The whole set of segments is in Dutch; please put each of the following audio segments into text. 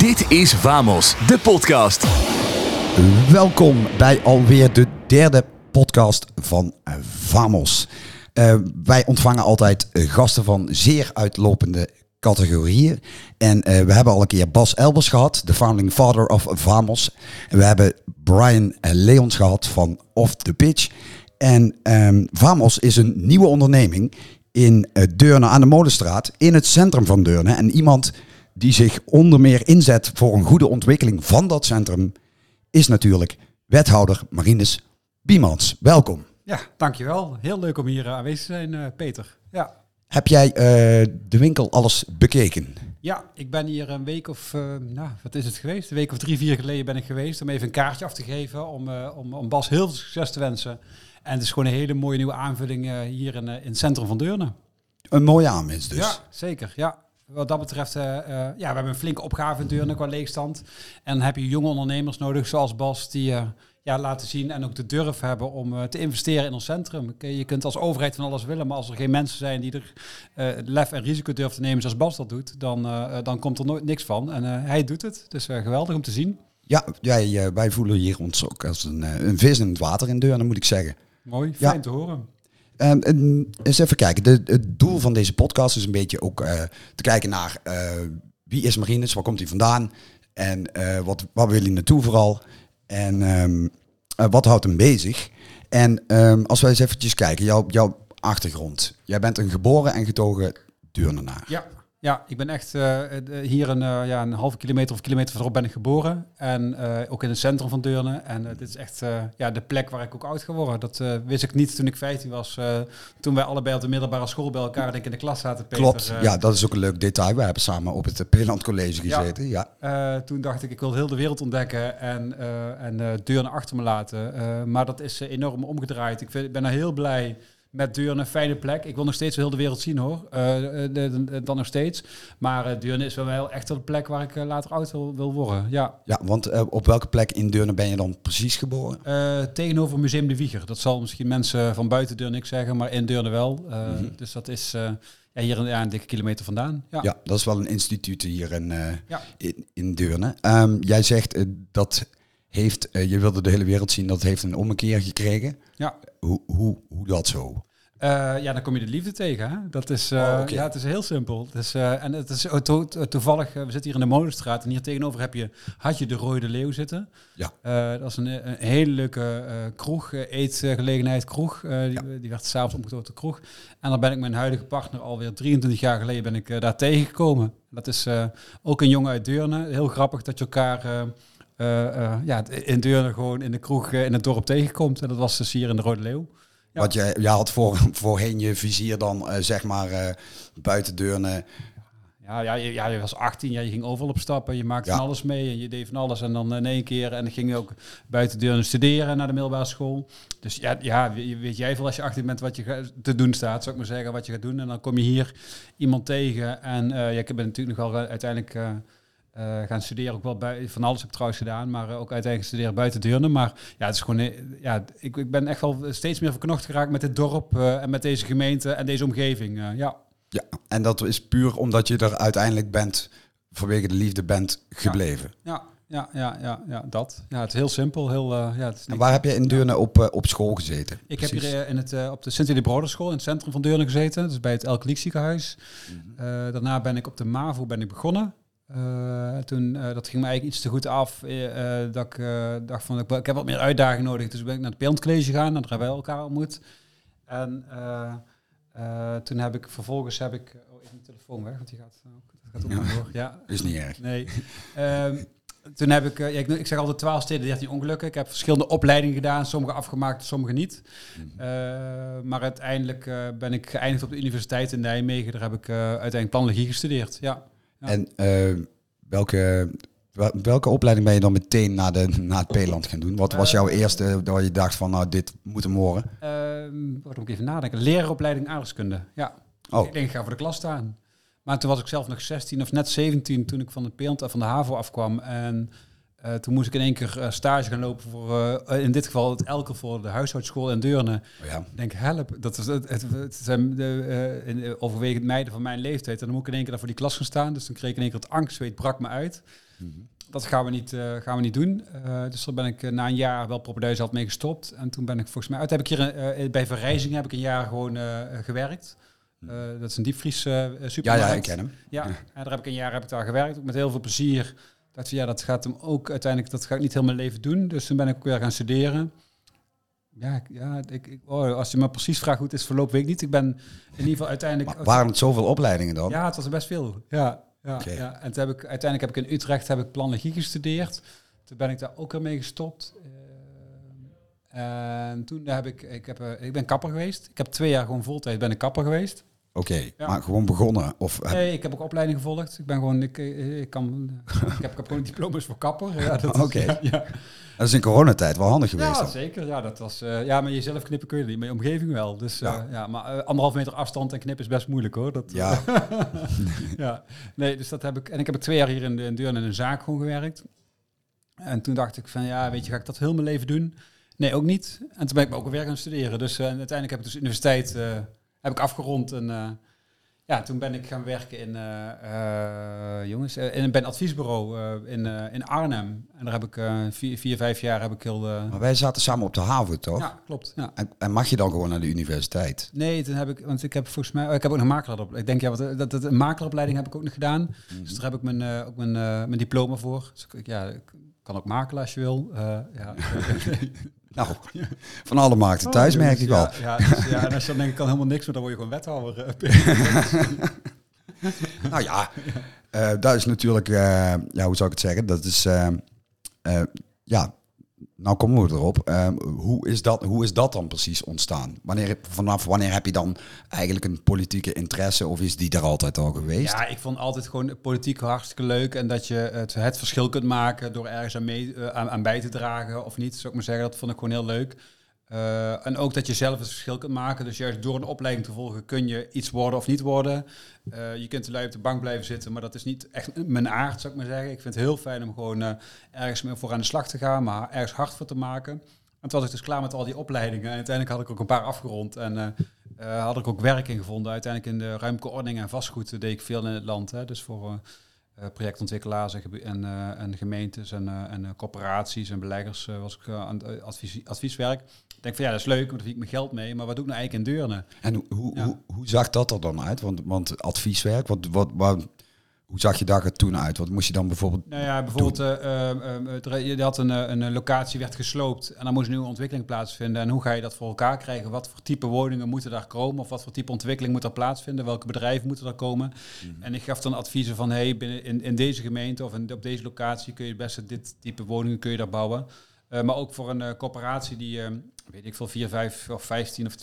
Dit is Vamos, de podcast. Welkom bij alweer de derde podcast van eh, Vamos. Uh, wij ontvangen altijd uh, gasten van zeer uitlopende categorieën. En uh, we hebben al een keer Bas Elbers gehad, de founding father of Vamos. We hebben Brian Leons gehad van Off the Pitch. En um, Vamos is een nieuwe onderneming in Deurne aan de Molenstraat, in het centrum van Deurne. En iemand die zich onder meer inzet voor een goede ontwikkeling van dat centrum, is natuurlijk wethouder Marinus Biemans. Welkom. Ja, dankjewel. Heel leuk om hier aanwezig te zijn, uh, Peter. Ja. Heb jij uh, de winkel alles bekeken? Ja, ik ben hier een week of, uh, nou, wat is het geweest? Een week of drie, vier geleden ben ik geweest om even een kaartje af te geven, om, om, om Bas heel veel succes te wensen. En het is gewoon een hele mooie nieuwe aanvulling hier in, in het centrum van Deurne. Een mooie aanwinst dus. Ja, zeker. Ja, wat dat betreft, uh, uh, ja, we hebben een flinke opgave in Deurne qua leegstand. En dan heb je jonge ondernemers nodig, zoals Bas, die uh, ja, laten zien en ook de durf hebben om te investeren in ons centrum. Je kunt als overheid van alles willen, maar als er geen mensen zijn die er lef en risico durven te nemen zoals Bas dat doet, dan, dan komt er nooit niks van. En hij doet het, dus geweldig om te zien. Ja, wij, wij voelen hier ons ook als een, een vis in het water in Deurne, moet ik zeggen. Mooi, fijn ja. te horen. Um, eens even kijken. De, het doel van deze podcast is een beetje ook uh, te kijken naar uh, wie is Marinus, waar komt hij vandaan en uh, wat, waar wil hij naartoe vooral en um, wat houdt hem bezig. En um, als wij eens eventjes kijken, jouw, jouw achtergrond. Jij bent een geboren en getogen Deurnenaar. Ja, ja, ik ben echt uh, hier een, uh, ja, een halve kilometer of kilometer verderop ben ik geboren. En uh, ook in het centrum van Deurne. En dit is echt ja, de plek waar ik ook oud geworden. Dat wist ik niet toen ik 15 was. toen wij allebei op de middelbare school bij elkaar denk ik, in de klas zaten. Peter. Klopt, ja, dat is ook een leuk detail. We hebben samen op het Peeland College gezeten. Ja. ja. toen dacht ik, ik wil heel de wereld ontdekken en, en Deurne achter me laten. maar dat is enorm omgedraaid. Ik, vind, ik ben er heel blij met Deurne een fijne plek. Ik wil nog steeds heel de wereld zien hoor. Uh, dan nog steeds. Maar uh, Deurne is wel echt een plek waar ik later oud wil, wil worden. Ja, ja want op welke plek in Deurne ben je dan precies geboren? tegenover Museum de Wieger. Dat zal misschien mensen van buiten Deurne niks zeggen, maar in Deurne wel. Mm -hmm. Dus dat is ja, hier een, ja, een dikke kilometer vandaan. Ja. ja, dat is wel een instituut hier in, ja. in, in, Deurne. Um, jij zegt dat heeft, je wilde de hele wereld zien, dat heeft een ommekeer gekregen. Ja. Hoe, hoe, hoe dat zo? Uh, ja, dan kom je de liefde tegen. Hè? Dat is, uh, oh, okay. ja, het is heel simpel. Het is, uh, en het is to toevallig, we zitten hier in de Molenstraat en hier tegenover heb je, had je de Rode Leeuw zitten. Ja. dat is een, een hele leuke kroeg, eetgelegenheid kroeg. die, ja. die werd s'avonds omgedoopt tot kroeg. En dan ben ik mijn huidige partner alweer 23 jaar geleden ben ik daar tegengekomen. Dat is ook een jongen uit Deurne. Heel grappig dat je elkaar... ja, in Deurne gewoon in de kroeg in het dorp tegenkomt. En dat was dus hier in de Rode Leeuw. Ja. Wat jij, jij had voor, voorheen je vizier dan zeg maar buiten deurne. Ja, ja, je, ja, je was 18, ja, je ging overal op stappen, je maakte ja. van alles mee en je deed van alles. En dan in één keer, en dan ging je ook buiten studeren naar de middelbare school. Dus ja, ja weet jij veel als je 18 bent wat je te doen staat, zou ik maar zeggen, wat je gaat doen. En dan kom je hier iemand tegen en uh, ja, ik ben natuurlijk nogal uiteindelijk... Uh, gaan studeren, ook wel bij, van alles heb ik trouwens gedaan, maar uh, ook uiteindelijk studeren buiten Deurne. Maar ja, het is gewoon, eh, ja, ik, ik ben echt wel steeds meer verknocht geraakt met dit dorp uh, en met deze gemeente en deze omgeving. ja. ja, en dat is puur omdat je er uiteindelijk bent, vanwege de liefde bent gebleven. Ja, ja, ja, ja, ja, dat. Ja, het is heel simpel. Heel, ja, het is en waar heb je in Deurne op, op school gezeten? Ik Precies. heb hier in het, op de sint School in het centrum van Deurne gezeten. Dus bij het Elke ziekenhuis. Mm -hmm. daarna ben ik op de MAVO ben ik begonnen. Uh, toen, uh, dat ging me eigenlijk iets te goed af. Uh, dat ik dacht van, ik, ik, heb wat meer uitdaging nodig. Dus ben ik naar het Beeldcollege gegaan. En daar hebben wij elkaar ontmoet. En toen heb ik, vervolgens heb ik... Oh, even mijn telefoon weg, want die gaat, gaat ook ja. door. Ja. Is niet erg. Nee. um, toen heb ik, ja, ik, ik, zeg altijd 12 steden, 13 ongelukken. Ik heb verschillende opleidingen gedaan, sommige afgemaakt, sommige niet. Mm. maar uiteindelijk ben ik geëindigd op de Universiteit in Nijmegen. Daar heb ik uiteindelijk planologie gestudeerd, ja. En uh, welke, welke opleiding ben je dan meteen naar, de, naar het Peeland gaan doen? Wat was jouw uh, eerste dat je dacht van nou dit moet hem horen? Uh, wat moet ik even nadenken? Leraropleiding aardrijkskunde. Ja. Oh. Ik denk ik ga voor de klas staan. Maar toen was ik zelf nog 16 of net 17 toen ik van de Peeland van de HAVO afkwam. En Eh, toen moest ik in één keer eh, stage gaan lopen voor, eh, in dit geval het Elke voor de huishoudschool in Deurne. Oh ja. Ik denk, help, dat is het, het, het zijn de, in, overwegend meiden van mijn leeftijd. En dan moet ik in één keer daar voor die klas gaan staan. Dus dan kreeg ik in één keer het angstzweet, brak me uit. Dat gaan we niet, gaan we niet doen. Dus daar ben ik na een jaar wel propedeus had mee gestopt. En toen ben ik volgens mij uit. Heb ik hier bij Verrijzing heb ik een jaar gewoon gewerkt. Eh, dat is een diepvries eh Ja, supermarkt. ja, ik ken hem. Ja, en daar heb ik een jaar heb ik daar gewerkt, met heel veel plezier. Dacht van ja, dat gaat hem ook uiteindelijk, dat ga ik niet heel mijn leven doen. Dus toen ben ik ook weer gaan studeren. Ja, ja ik, ik- oh, als je me precies vraagt hoe het is verlopen, weet ik niet. Ik ben in ieder geval uiteindelijk... Maar waren het zoveel opleidingen dan? Ja, het was er best veel. Ja, ja, ja. En toen heb ik, uiteindelijk heb ik in Utrecht heb ik planologie gestudeerd. Toen ben ik daar ook weer mee gestopt. Eh, en toen heb ik, ik, heb, eh, ik ben kapper geweest. Ik heb twee jaar gewoon voltijd ben ik kapper geweest. Oké, Ja. maar gewoon begonnen. Of, heb- Nee, ik heb ook opleiding gevolgd. Ik ben gewoon, ik, eh, ik kan, ik heb, ik heb gewoon diploma's voor kapper. Ja, Oké. ja, ja. Dat is in coronatijd wel handig geweest. Ja, dan. zeker. Ja, dat was, eh, ja, maar jezelf knippen kun je niet, maar je omgeving wel. Dus Ja. maar eh, anderhalf meter afstand en knippen is best moeilijk hoor. Dat, Ja, ja, nee, dus dat heb ik. En ik heb er twee jaar hier in, de, in Deurne in een zaak gewoon gewerkt. En toen dacht ik van, ja, weet je, ga ik dat heel mijn leven doen? Nee, ook niet. En toen ben ik me ook weer gaan studeren. Dus eh, uiteindelijk heb ik dus universiteit eh, heb ik afgerond. En eh, ja, toen ben ik gaan werken in, eh, eh, jongens, in een adviesbureau in, in Arnhem. En daar heb ik vier, vier, vijf jaar heb ik heel... maar wij zaten samen op de haven, toch? ja, klopt. Ja. En, en mag je dan gewoon naar de universiteit? Nee, toen heb ik, want ik heb volgens mij, oh, ik heb ook nog makelaar. Ik denk ja, wat, dat, dat een makelaropleiding heb ik ook nog gedaan. Dus daar heb ik mijn, ook mijn, mijn diploma voor. Dus ik, ja, ik kan ook makelen als je wil. Ja. Nou, van alle markten thuis Oh, merk dus ik wel. Ja, ja, dus, ja, en als je dan denkt, ik kan helemaal niks, maar dan word je gewoon wethouder. eh, Nou ja, eh, dat is natuurlijk, eh, ja, hoe zou ik het zeggen? Dat is, ja, nou komen we erop. Eh, hoe, is dat, hoe is dat dan precies ontstaan? Wanneer, vanaf wanneer heb je dan eigenlijk een politieke interesse of is die er altijd al geweest? Ja, ik vond altijd gewoon politiek hartstikke leuk. En dat je het, het verschil kunt maken door ergens aan, eh, aan, aan bij te dragen of niet, zou ik maar zeggen. Dat vond ik gewoon heel leuk. Eh, en ook dat je zelf het verschil kunt maken. Dus juist door een opleiding te volgen kun je iets worden of niet worden. Eh, je kunt lui op de bank blijven zitten, maar dat is niet echt mijn aard, zou ik maar zeggen. Ik vind het heel fijn om gewoon eh, ergens mee voor aan de slag te gaan, maar ergens hard voor te maken. En toen was ik dus klaar met al die opleidingen. En uiteindelijk had ik ook een paar afgerond. En had ik ook werk in gevonden. Uiteindelijk in de ruimtelijke ordening en vastgoed deed ik veel in het land. Hè. Dus voor projectontwikkelaars en, en, eh, en gemeentes en, eh, en eh, corporaties en beleggers eh, was ik eh, aan het eh, advies, advieswerk. Ik denk van ja, dat is leuk, maar daar ik mijn geld mee. Maar wat doe ik nou eigenlijk in Deurne? En hoe, hoe, Ja. hoe, hoe zag dat er dan uit? Want, want advieswerk, wat, wat, wat, hoe zag je daar er toen uit? Wat moest je dan bijvoorbeeld... Nou ja, bijvoorbeeld, eh, eh, eh, je had een, een locatie werd gesloopt en dan moest een nieuwe ontwikkeling plaatsvinden. En hoe ga je dat voor elkaar krijgen? Wat voor type woningen moeten daar komen? Of wat voor type ontwikkeling moet er plaatsvinden? Welke bedrijven moeten er komen? En ik gaf dan adviezen van, hey, binnen in, in deze gemeente of in, op deze locatie kun je het beste dit type woningen kun je daar bouwen. Eh, maar ook voor een corporatie die, weet ik veel, 4, 5 of 15 of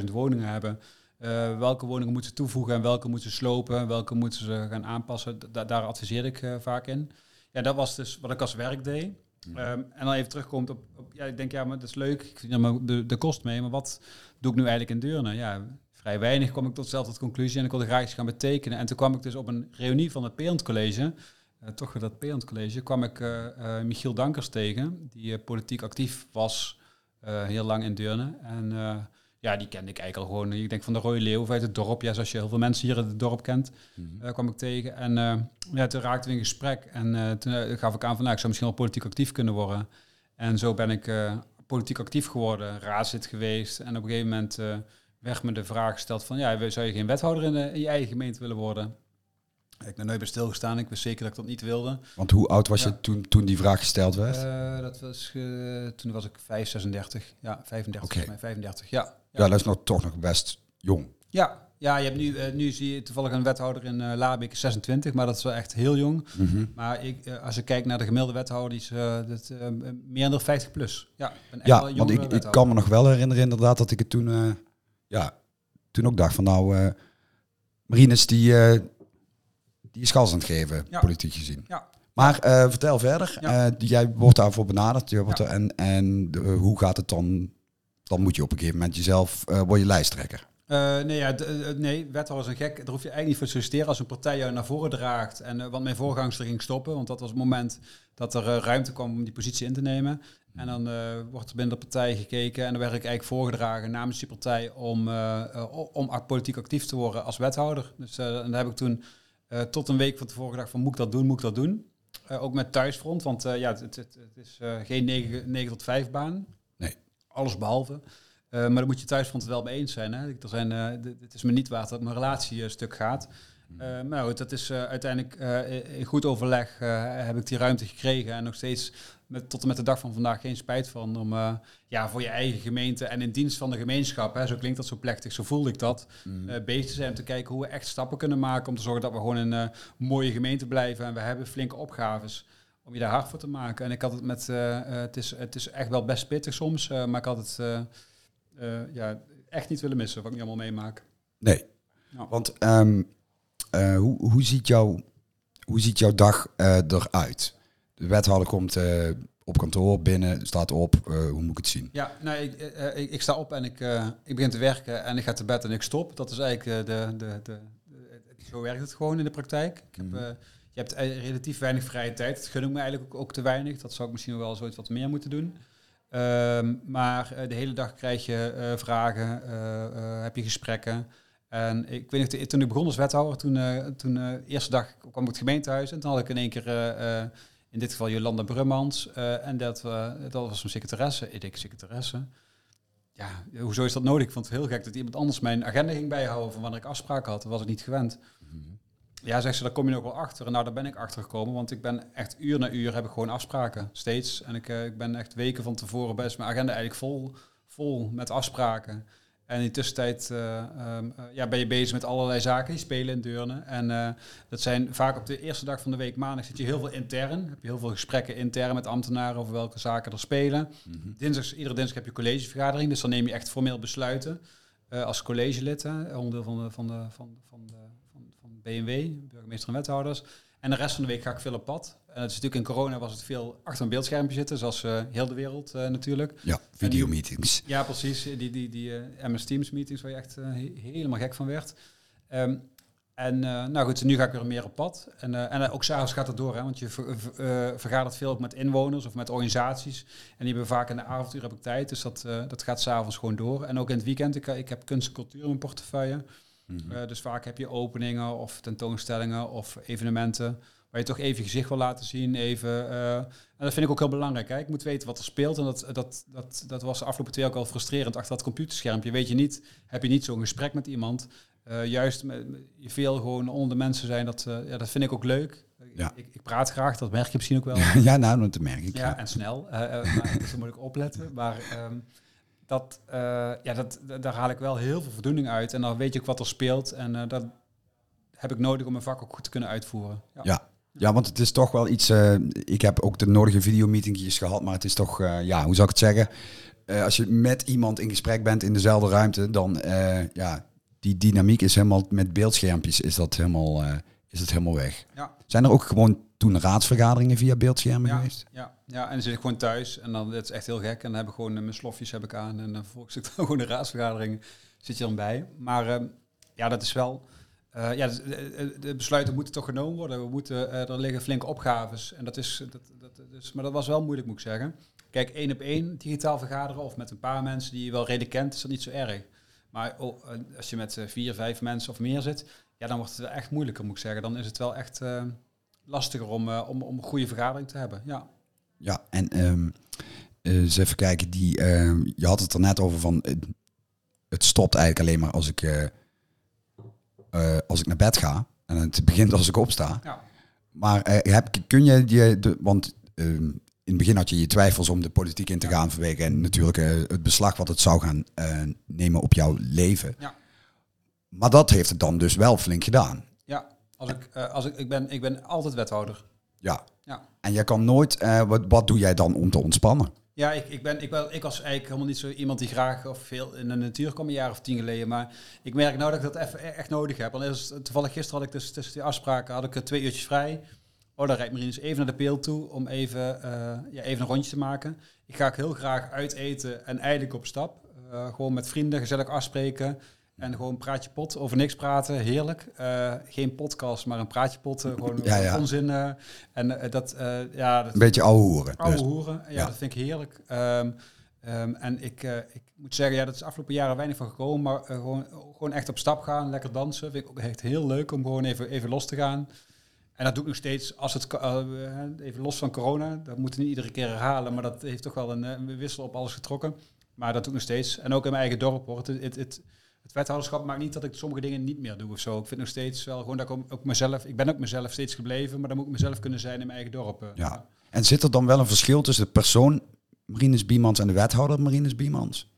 50.000 woningen hebben. Eh, welke woningen moeten ze toevoegen en welke moeten ze slopen, welke moeten ze gaan aanpassen. Da- daar adviseerde ik eh, vaak in. Ja, dat was dus wat ik als werk deed. Ehm, en dan even terugkomt op, op, ja, ik denk, ja, maar dat is leuk, ik vind er de, de kost mee, maar wat doe ik nu eigenlijk in Deurne? Ja, vrij weinig kwam ik tot dezelfde conclusie en ik wilde graag iets gaan betekenen. En toen kwam ik dus op een reunie van het Peant College, eh, toch weer dat Peant College, kwam ik Michiel Dankers tegen, die politiek actief was, heel lang in Deurne. En ja, die kende ik eigenlijk al gewoon. Ik denk van de Rode Leeuw uit het dorp. Ja, zoals je heel veel mensen hier in het dorp kent, eh, kwam ik tegen. En eh, ja, toen raakten we in gesprek. En eh, toen gaf ik aan van, nou, ik zou misschien wel politiek actief kunnen worden. En zo ben ik politiek actief geworden, raadslid geweest. En op een gegeven moment werd me de vraag gesteld van, ja, zou je geen wethouder in, de- in je eigen gemeente willen worden? Ik ben nooit bij stilgestaan. Ik wist zeker dat ik dat niet wilde. Want hoe oud was Ja. je toen, toen die vraag gesteld werd? Dat was, toen was ik 5, 36. Ja, 35, Oké. volgens mij 35. Ja, ja, dat is nog, toch nog best jong. Ja, ja je hebt nu, eh, nu zie je toevallig een wethouder in eh Labik 26, maar dat is wel echt heel jong. Maar ik, eh, als je kijkt naar de gemiddelde wethouder, is eh, dat, meer dan 50 plus. Ja, een echt Ja, wel want ik, ik kan me nog wel herinneren inderdaad dat ik het toen, ja, toen ook dacht van nou, Marines die, die is gas aan het geven, Ja. politiek gezien. Ja. Maar vertel verder, Ja. Jij wordt daarvoor benaderd je wordt er- en, en hoe gaat het dan? Dan moet je op een gegeven moment jezelf, eh word je lijsttrekker. Uh, nee, ja, uh, nee, wethouder is een gek. Daar hoef je eigenlijk niet voor te solliciteren als een partij jou naar voren draagt. En uh, want mijn voorgangster ging stoppen, want dat was het moment dat er ruimte kwam om die positie in te nemen. En dan wordt er binnen de partij gekeken en dan werd ik eigenlijk voorgedragen namens die partij om, om politiek actief te worden als wethouder. Dus en daar heb ik toen tot een week van tevoren gedacht van moet ik dat doen, moet ik dat doen. ook met thuisfront, want ja, het, het, het is geen 9, 9 tot 5 baan. Alles behalve. Uh, maar dan moet je thuis van het wel mee eens zijn. Hè? Er zijn, uh, het is me niet waar dat mijn relatie uh, stuk gaat. Uh, maar goed, dat is uiteindelijk in goed overleg heb ik die ruimte gekregen. En nog steeds met, tot en met de dag van vandaag geen spijt van. Om ja, voor je eigen gemeente en in dienst van de gemeenschap, hè, zo klinkt dat zo plechtig, zo voelde ik dat, mm. bezig te zijn. Om te kijken hoe we echt stappen kunnen maken. Om te zorgen dat we gewoon een mooie gemeente blijven. En we hebben flinke opgaves om je daar hard voor te maken. En ik had het met, het, is, het is echt wel best pittig soms, maar ik had het uh, ja, echt niet willen missen, wat ik niet allemaal meemaak. Nee, want um, uh, hoe, hoe, ziet jouw, hoe ziet jouw dag eruit? De wethouder komt op kantoor binnen, staat op, hoe moet ik het zien? Ja, nou, ik, ik, ik sta op en ik, ik begin te werken en ik ga te bed en ik stop. Dat is eigenlijk de, de, de, zo werkt het gewoon in de praktijk. Ik heb, mm. Je hebt relatief weinig vrije tijd. Dat gun ik me eigenlijk ook, te weinig. Dat zou ik misschien wel zoiets wat meer moeten doen. Ehm, maar eh, de hele dag krijg je uh, vragen, heb je gesprekken. En ik weet niet, toen ik begon als wethouder, toen, toen de eerste dag kwam ik het gemeentehuis en toen had ik in één keer, in dit geval Jolanda Brummans, en dat, dat was een secretaresse. Ik secretaresse? Ja, hoezo is dat nodig? Ik vond het heel gek dat iemand anders mijn agenda ging bijhouden van wanneer ik afspraken had. Dat was ik niet gewend. Mhm. Ja, zegt ze, daar kom je nog wel achter. En nou, daar ben ik achter gekomen, want ik ben echt uur na uur heb ik gewoon afspraken, steeds. En ik, uh, ik ben echt weken van tevoren best mijn agenda eigenlijk vol, vol met afspraken. En in de tussentijd uh, um, uh, ja, ben je bezig met allerlei zaken die spelen in Deurne. En dat zijn vaak op de eerste dag van de week, maandag, zit je heel veel intern. Heb je heel veel gesprekken intern met ambtenaren over welke zaken er spelen. Mm -hmm. Dinsdags, iedere dinsdag heb je collegevergadering, dus dan neem je echt formeel besluiten als collegelid, hè, onderdeel van de, van de, van, van de BMW, burgemeester en wethouders. En de rest van de week ga ik veel op pad. En het is natuurlijk in corona was het veel achter een beeldschermpje zitten, zoals uh, heel de wereld uh, natuurlijk. Ja, videomeetings. Ja, precies. Die, die, die uh, eh, MS Teams meetings waar je echt he helemaal gek van werd. Um, en nou goed, nu ga ik weer meer op pad. En, en ook s'avonds gaat het door, hè, want je ver, ver, vergadert veel ook met inwoners of met organisaties. En die hebben vaak in de avonduur heb ik tijd, dus dat, dat gaat s'avonds gewoon door. En ook in het weekend, ik, ik heb kunst en cultuur in mijn portefeuille. Mhm. Eh, dus vaak heb je openingen of tentoonstellingen of evenementen waar je toch even je gezicht wil laten zien. Even, uh, en dat vind ik ook heel belangrijk. Hè? Ik moet weten wat er speelt. En dat, dat, dat, dat was de afgelopen twee ook al frustrerend. Achter dat computerschermpje weet je niet, heb je niet zo'n gesprek met iemand. Uh, juist met, je veel gewoon onder de mensen zijn, dat, ja, dat vind ik ook leuk. Ja. Ik, ik, praat graag, dat merk je misschien ook wel. ja, nou, dat merk ik. Ja, en snel. maar, dus daar moet ik opletten. Maar um, dat, uh, ja, dat, daar haal ik wel heel veel voldoening uit. En dan weet je ook wat er speelt. En uh, dat heb ik nodig om mijn vak ook goed te kunnen uitvoeren. Ja. ja. ja want het is toch wel iets. Uh, ik heb ook de nodige videomeetingjes gehad, maar het is toch, ja, hoe zou ik het zeggen? als je met iemand in gesprek bent in dezelfde ruimte, dan ja, die dynamiek is helemaal met beeldschermpjes is dat helemaal, is het helemaal weg. Ja. Zijn er ook gewoon toen raadsvergaderingen via beeldschermen ja, geweest? Ja, ja, en dan zit ik gewoon thuis en dan dat is echt heel gek. En dan heb ik gewoon uh, mijn slofjes heb ik aan en dan volgens ik dan gewoon de raadsvergadering zit je dan bij. Maar uh, ja, dat is wel. Uh, ja, de, de, besluiten moeten toch genomen worden. We moeten, er liggen flinke opgaves. En dat is, dat, dat, dus, maar dat was wel moeilijk, moet ik zeggen. Kijk, één op één digitaal vergaderen of met een paar mensen die je wel redelijk kent, is dat niet zo erg. Maar oh, als je met vier, vijf mensen of meer zit, ja, dan wordt het wel echt moeilijker, moet ik zeggen. Dan is het wel echt lastiger om, om, om een goede vergadering te hebben. Ja. Ja, en um, eens even kijken, die, uh, je had het er net over van, het stopt eigenlijk alleen maar als ik, uh, als ik naar bed ga. En het begint als ik opsta. Ja. Maar heb, kun je de, want ehm, in het begin had je je twijfels om de politiek in te gaan vanwege en natuurlijk het beslag wat het zou gaan nemen op jouw leven. Ja. Maar dat heeft het dan dus wel flink gedaan. Als ik, als ik, ik, ben, ik ben altijd wethouder. Ja. ja. En je kan nooit, uh, wat, wat doe jij dan om te ontspannen? Ja, ik, ik, ben, ik, ben, ik was eigenlijk helemaal niet zo iemand die graag of veel in de natuur kwam, een jaar of tien geleden. Maar ik merk nou dat ik dat even, e-, echt nodig heb. Want toevallig gisteren had ik dus tussen die afspraken had ik eh, twee uurtjes vrij. Oh, dan rijdt Marines even naar de peel toe om even, uh, ja, even een rondje te maken. Ik ga ook heel graag uit eten en eigenlijk op stap. Uh, gewoon met vrienden gezellig afspreken. En gewoon praatje pot, over niks praten, heerlijk. Uh, geen podcast, maar een praatje pot, uh, gewoon ja, ja. onzin. Uh, en dat, ja... Dat, een beetje ouwe hoeren. Ouwe dus. hoeren, ja, ja, dat vind ik heerlijk. Um, um, en ik, ik moet zeggen, ja, dat is de afgelopen jaren weinig van gekomen, maar gewoon, gewoon echt op stap gaan, lekker dansen, vind ik ook echt heel leuk om gewoon even, even los te gaan. En dat doe ik nog steeds, als het, even los van corona, dat moeten we niet iedere keer herhalen, maar dat heeft toch wel een, een wissel op alles getrokken. Maar dat doe ik nog steeds. En ook in mijn eigen dorp hoor. Het, het, het, het wethouderschap maakt niet dat ik sommige dingen niet meer doe of zo. Ik vind nog steeds wel gewoon dat ik ook mezelf, ik ben ook mezelf steeds gebleven, maar dan moet ik mezelf kunnen zijn in mijn eigen dorp. Ja. ja. En zit er dan wel een verschil tussen de persoon Marinus Biemans en de wethouder Marinus Biemans?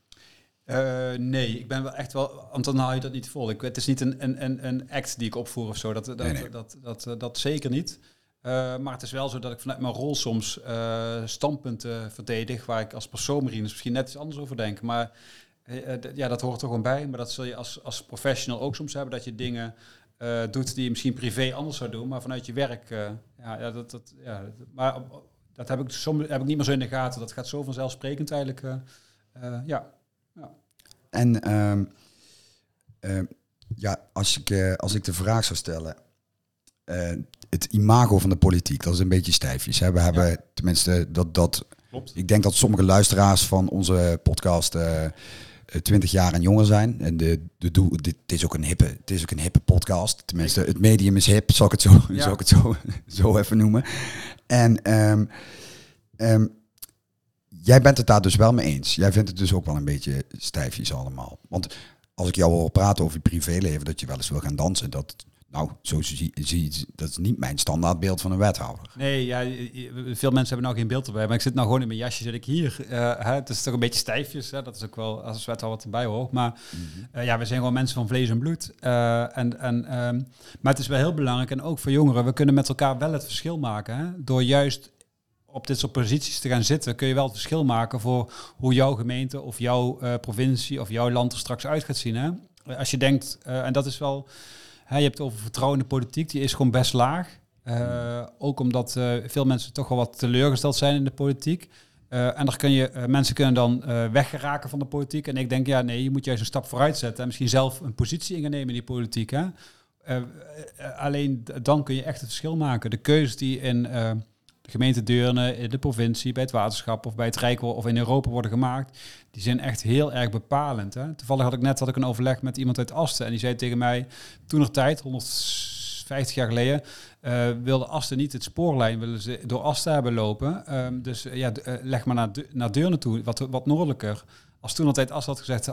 Uh, nee, ik ben wel echt wel, want dan haal je dat niet vol. Ik, het is niet een, een, een act die ik opvoer of zo, dat, dat, dat, dat, dat, dat, zeker niet. Uh, maar het is wel zo dat ik vanuit mijn rol soms uh, standpunten verdedig waar ik als persoon Marinus misschien net iets anders over denk. Maar eh, eh, ja, dat hoort er gewoon bij. Maar dat zul je als, als professional ook soms hebben. Dat je dingen uh, doet die je misschien privé anders zou doen. Maar vanuit je werk, uh, ja, dat, dat, ja, maar dat heb ik, soms, heb ik niet meer zo in de gaten. Dat gaat zo vanzelfsprekend eigenlijk. Uh, ja. ja. En um, ja, als ik, als ik de vraag zou stellen. het imago van de politiek, dat is een beetje stijfjes. Hè? We hebben tenminste dat... dat Klopt. Ik denk dat sommige luisteraars van onze podcast 20 jaar en jonger zijn. En de, de doel, dit, is ook een hippe, het is ook een hippe podcast. Tenminste, het medium is hip, zal ik het zo, ja. zal ik het zo, zo even noemen. En um, um, jij bent het daar dus wel mee eens. Jij vindt het dus ook wel een beetje stijfjes allemaal. Want als ik jou hoor praten over je privéleven, dat je wel eens wil gaan dansen, dat nou, zo zie, zie dat is niet mijn standaardbeeld van een wethouder. Nee, ja, veel mensen hebben nou geen beeld erbij, maar ik zit nou gewoon in mijn jasje, zit ik hier. Uh, hè, het is toch een beetje stijfjes, hè, dat is ook wel als wethouder wat erbij hoort. Maar mm ja, we zijn gewoon mensen van vlees en bloed. Uh, en, en, um, maar het is wel heel belangrijk, en ook voor jongeren, we kunnen met elkaar wel het verschil maken. Hè, door juist op dit soort posities te gaan zitten, kun je wel het verschil maken voor hoe jouw gemeente of jouw provincie of jouw land er straks uit gaat zien. Hè? Als je denkt, en dat is wel je hebt over vertrouwen in de politiek, die is gewoon best laag. Uh, ook omdat uh, veel mensen toch wel wat teleurgesteld zijn in de politiek. Uh, en dan kun je, mensen kunnen dan weggeraken van de politiek. En ik denk, ja, nee, je moet juist een stap vooruit zetten. En misschien zelf een positie innemen in die politiek. Hè? alleen dan kun je echt het verschil maken. De keuzes die in gemeente Deurne, in de provincie, bij het waterschap of bij het Rijk of in Europa worden gemaakt, die zijn echt heel erg bepalend. Hè? Toevallig had ik net had ik een overleg met iemand uit Asten en die zei tegen mij, toen nog tijd, 150 jaar geleden, uh, wilde Asten niet het spoorlijn willen ze door Asten hebben lopen. Um, dus uh, ja, leg maar naar, naar Deurne toe, wat, wat noordelijker. Als toen altijd Asten had gezegd,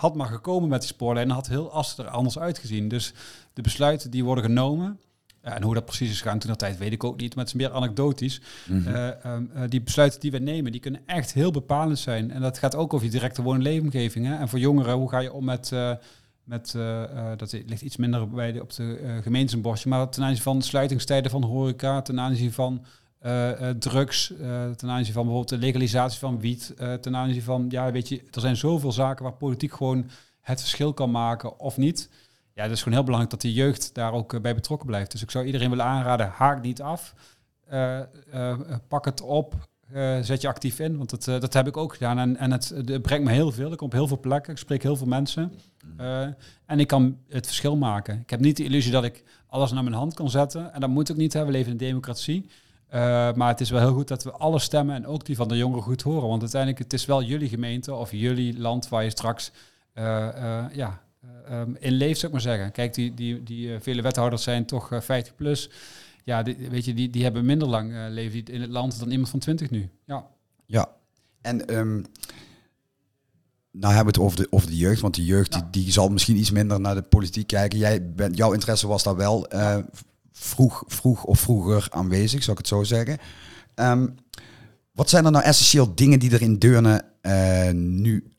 had maar gekomen met die spoorlijn, dan had heel Asten er anders uitgezien. Dus de besluiten die worden genomen, en hoe dat precies is gaan toen dat tijd weet ik ook niet, maar het is meer anekdotisch. Mhm. Eh, ehm, eh, die besluiten die we nemen, die kunnen echt heel bepalend zijn. En dat gaat ook over je directe woonleefomgeving. En voor jongeren, hoe ga je om met, uh, met dat ligt iets minder bij de, op de gemeentesbordje, maar ten aanzien van sluitingstijden van horeca, ten aanzien van drugs, ten aanzien van bijvoorbeeld de legalisatie van wiet, ten aanzien van, ja weet je, er zijn zoveel zaken waar politiek gewoon het verschil kan maken of niet ja, het is gewoon heel belangrijk dat de jeugd daar ook eh, bij betrokken blijft. Dus ik zou iedereen willen aanraden, haak niet af. Uh, uh, pak het op, zet je actief in. Want dat, dat heb ik ook gedaan. En, en het, brengt me heel veel. Ik kom op heel veel plekken, ik spreek heel veel mensen. en ik kan het verschil maken. Ik heb niet de illusie dat ik alles naar mijn hand kan zetten. En dat moet ik niet hebben. We leven in democratie. maar het is wel heel goed dat we alle stemmen en ook die van de jongeren goed horen. Want uiteindelijk het is wel jullie gemeente of jullie land waar je straks ja, um, in leeft, zou ik maar zeggen. Kijk, die, die, die uh, vele wethouders zijn toch uh, 50 plus. Ja, die, weet je, die, die hebben minder lang uh, leven in het land dan iemand van 20 nu. Ja. Ja. En um, nou hebben we het over de, over de jeugd, want de jeugd die, die zal misschien iets minder naar de politiek kijken. Jij bent, jouw interesse was daar wel vroeg, vroeg of vroeger aanwezig, zou ik het zo zeggen. Um, wat zijn er nou essentieel dingen die er in Deurne nu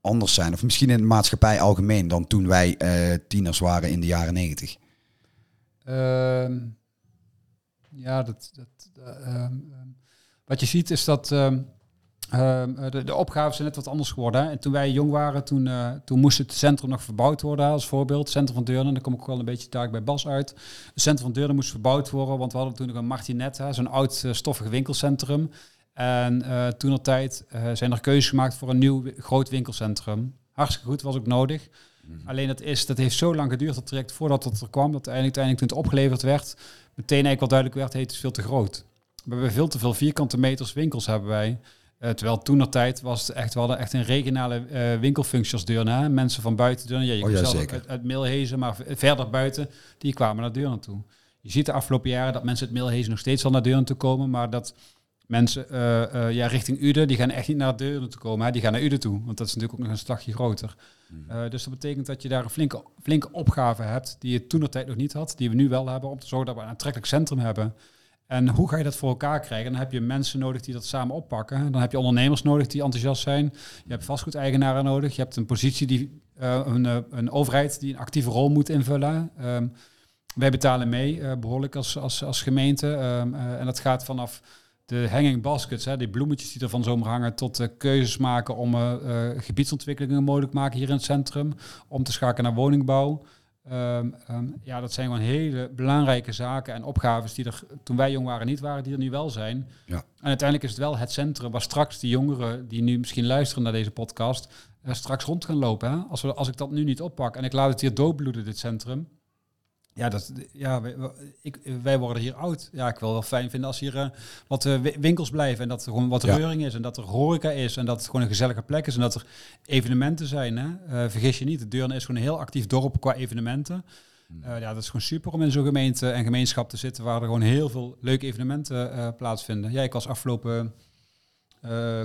anders zijn? Of misschien in de maatschappij algemeen dan toen wij uh, tieners waren in de jaren negentig? Uh, ja, dat, dat, uh, wat je ziet is dat ehm, de, de opgaven zijn net wat anders geworden. En toen wij jong waren, toen, toen moest het centrum nog verbouwd worden als voorbeeld. Centrum van Deurne, daar kom ik wel een beetje daar bij Bas uit. Het centrum van Deurne moest verbouwd worden, want we hadden toen nog een Martinet, zo'n oud stoffig winkelcentrum. En uh, toen op tijd uh, zijn er keuzes gemaakt voor een nieuw groot winkelcentrum. Hartstikke goed, was ook nodig. Alleen dat, is, dat heeft zo lang geduurd, dat traject, voordat het er kwam, dat uiteindelijk, uiteindelijk toen het opgeleverd werd, meteen eigenlijk wel duidelijk werd, hey, het is veel te groot. We hebben veel te veel vierkante meters winkels hebben wij. Uh, terwijl toen de tijd was het echt, we hadden echt een regionale uh, winkelfunctie als Deurne. Mensen van buiten Deurne, ja, je Oh ja, zelf uit, uit Milhezen, maar verder buiten, die kwamen naar Deurne toe. Je ziet de afgelopen jaren dat mensen uit Milhezen nog steeds al naar Deurne toe komen, maar dat mensen eh, eh, ja, richting Uden, die gaan echt niet naar Deurne toe komen. Hè? Die gaan naar Uden toe, want dat is natuurlijk ook nog een slagje groter. Eh, dus dat betekent dat je daar een flinke, flinke opgave hebt, die je toen de tijd nog niet had, die we nu wel hebben, om te zorgen dat we een aantrekkelijk centrum hebben. En hoe ga je dat voor elkaar krijgen? Dan heb je mensen nodig die dat samen oppakken. Dan heb je ondernemers nodig die enthousiast zijn. Je hebt vastgoedeigenaren nodig. Je hebt een positie die een, een overheid die een actieve rol moet invullen. Ehm, wij betalen mee, eh, behoorlijk als, als, als gemeente. Ehm, eh, en dat gaat vanaf de hanging baskets, hè, die bloemetjes die er van zomer hangen, tot eh, keuzes maken om eh, eh, gebiedsontwikkelingen mogelijk te maken hier in het centrum. Om te schakelen naar woningbouw. Ehm, ehm, ja, dat zijn gewoon hele belangrijke zaken en opgaves die er toen wij jong waren niet waren, die er nu wel zijn. Ja. En uiteindelijk is het wel het centrum waar straks die jongeren die nu misschien luisteren naar deze podcast, straks rond gaan lopen. Hè? Als, we, als ik dat nu niet oppak en ik laat het hier doodbloeden, dit centrum. Ja, dat, ja wij, ik, wij worden hier oud. Ja, ik wil wel fijn vinden als hier eh, wat eh, wi- winkels blijven en dat er gewoon wat Ja. reuring is en dat er horeca is en dat het gewoon een gezellige plek is en dat er evenementen zijn. Hè? Eh, vergis je niet, de Deurne is gewoon een heel actief dorp qua evenementen. Eh, ja, dat is gewoon super om in zo'n gemeente en gemeenschap te zitten waar er gewoon heel veel leuke evenementen plaatsvinden. Ja, ik was afgelopen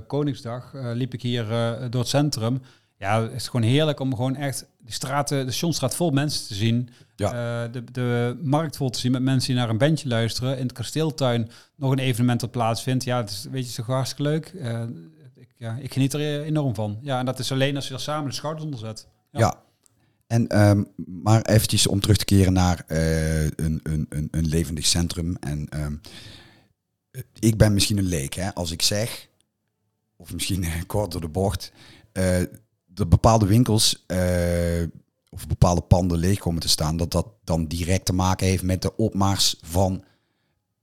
Koningsdag, liep ik hier door het centrum. Ja, het is gewoon heerlijk om gewoon echt de straten, de Sjonstraat vol mensen te zien. Ja. Eh, de, de markt vol te zien met mensen die naar een bandje luisteren. In het kasteeltuin nog een evenement dat plaatsvindt. Ja, het is, weet je, het is toch hartstikke leuk. Eh, ik, ja, ik geniet er enorm van. Ja, en dat is alleen als je er samen de schouders onder zet. Ja. Ja. En, ehm, maar eventjes om terug te keren naar eh, een, een, een, een levendig centrum. En ehm, ik ben misschien een leek, hè, als ik zeg, of misschien kort door de bocht, dat bepaalde winkels eh, of bepaalde panden leeg komen te staan, dat dat dan direct te maken heeft met de opmars van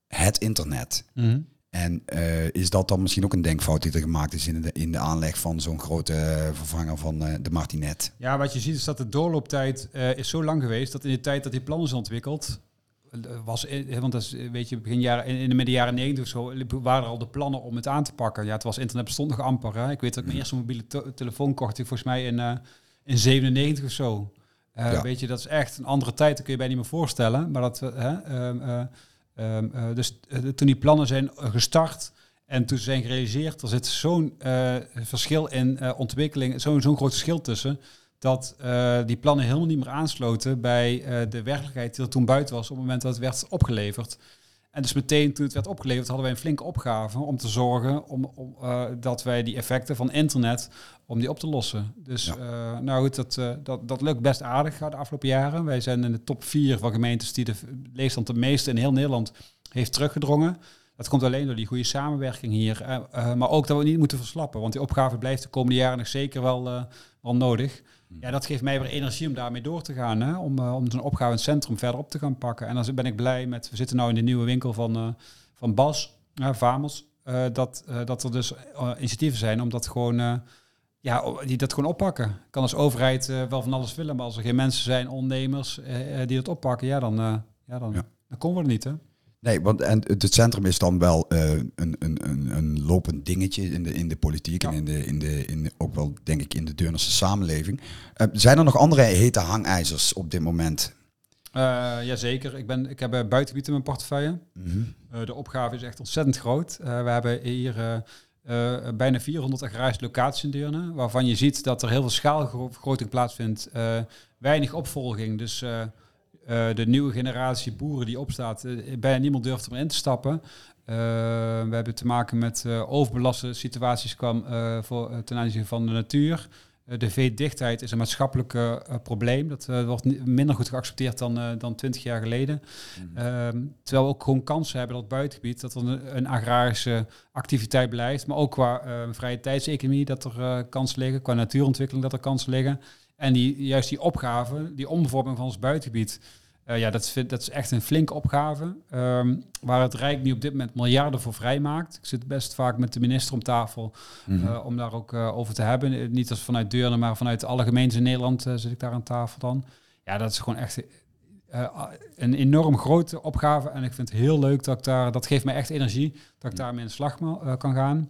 het internet. Mhm. En eh, is dat dan misschien ook een denkfout die er gemaakt is in de, in de aanleg van zo'n grote eh, vervanger van de Martinet? Ja, wat je ziet is dat de doorlooptijd is zo lang geweest dat in de tijd dat die plannen zijn ontwikkeld, was, eh, want dat is, eh, weet je, begin jaren, in de midden jaren 90 of zo, waren er al de plannen om het aan te pakken. Ja, het was internet bestond nog amper. Hè? Ik weet dat ik mijn eerste mobiele telefoon kocht, ik volgens mij in, eh in 97 of zo. Eh, Ja. Weet je, dat is echt een andere tijd, dat kun je bij niet meer voorstellen. Maar dat, eh, hè, eh, eh, dus eh, toen die plannen zijn eh, gestart en toen ze zijn gerealiseerd, er zit zo'n eh, verschil in eh, ontwikkeling, zo'n zo'n groot verschil tussen, dat eh, die plannen helemaal niet meer aansloten bij eh, de werkelijkheid die er toen buiten was op het moment dat het werd opgeleverd. En dus meteen toen het werd opgeleverd hadden wij een flinke opgave om te zorgen om, om, eh, dat wij die effecten van internet, om die op te lossen. Dus Ja. nou goed, dat, dat, dat lukt best aardig de afgelopen jaren. Wij zijn in de top 4 van gemeentes die de leefstand de meeste in heel Nederland heeft teruggedrongen. Dat komt alleen door die goede samenwerking hier. Maar ook dat we niet moeten verslappen. Want die opgave blijft de komende jaren nog zeker wel, wel nodig. Ja, dat geeft mij weer energie om daarmee door te gaan. Hè? Om, eh, om zo'n opgave in het centrum verder op te gaan pakken. En dan ben ik blij met... We zitten nu in de nieuwe winkel van, eh, van Bas, uh, Vamos. dat, dat er dus initiatieven zijn om dat gewoon... ja, die dat gewoon oppakken. Kan als overheid wel van alles willen, maar als er geen mensen zijn, ondernemers, die dat oppakken, ja, dan, ja, dan, Ja. dan komen we er niet, hè? Nee, want en het centrum is dan wel eh, een, een, een, een lopend dingetje in de, in de politiek Ja. en in de, in de, in de- ook wel, denk ik, in de Deurnerse samenleving. Eh, zijn er nog andere hete hangijzers op dit moment? Eh jazeker. Ik, ben, ik heb buitengebied in mijn portefeuille. Mhm. De opgave is echt ontzettend groot. We hebben hier bijna 400 agrarische locaties in Deurne, waarvan je ziet dat er heel veel schaalvergroting plaatsvindt. weinig opvolging, dus eh, de nieuwe generatie boeren die opstaat, eh, bijna niemand durft er in te stappen. Eh, we hebben te maken met overbelaste situaties kwam, voor, ten aanzien van de natuur. De veedichtheid is een maatschappelijk probleem. Dat wordt minder goed geaccepteerd dan, dan 20 jaar geleden. Ehm, terwijl we ook gewoon kansen hebben dat buitengebied, dat er een, een agrarische activiteit blijft. Maar ook qua vrije tijdseconomie dat er kansen liggen, qua natuurontwikkeling dat er kansen liggen. En die, juist die opgave, die omvorming van ons buitengebied, Uh, ja, dat is, dat is echt een flinke opgave. Um, waar het Rijk nu op dit moment miljarden voor vrijmaakt. Ik zit best vaak met de minister om tafel mm -hmm. om daar ook uh, over te hebben. Niet als vanuit Deurne, maar vanuit alle gemeenten in Nederland zit ik daar aan tafel dan. Ja, dat is gewoon echt een enorm grote opgave. En ik vind het heel leuk dat ik daar, dat geeft mij echt energie, dat ik daarmee in de slag kan gaan.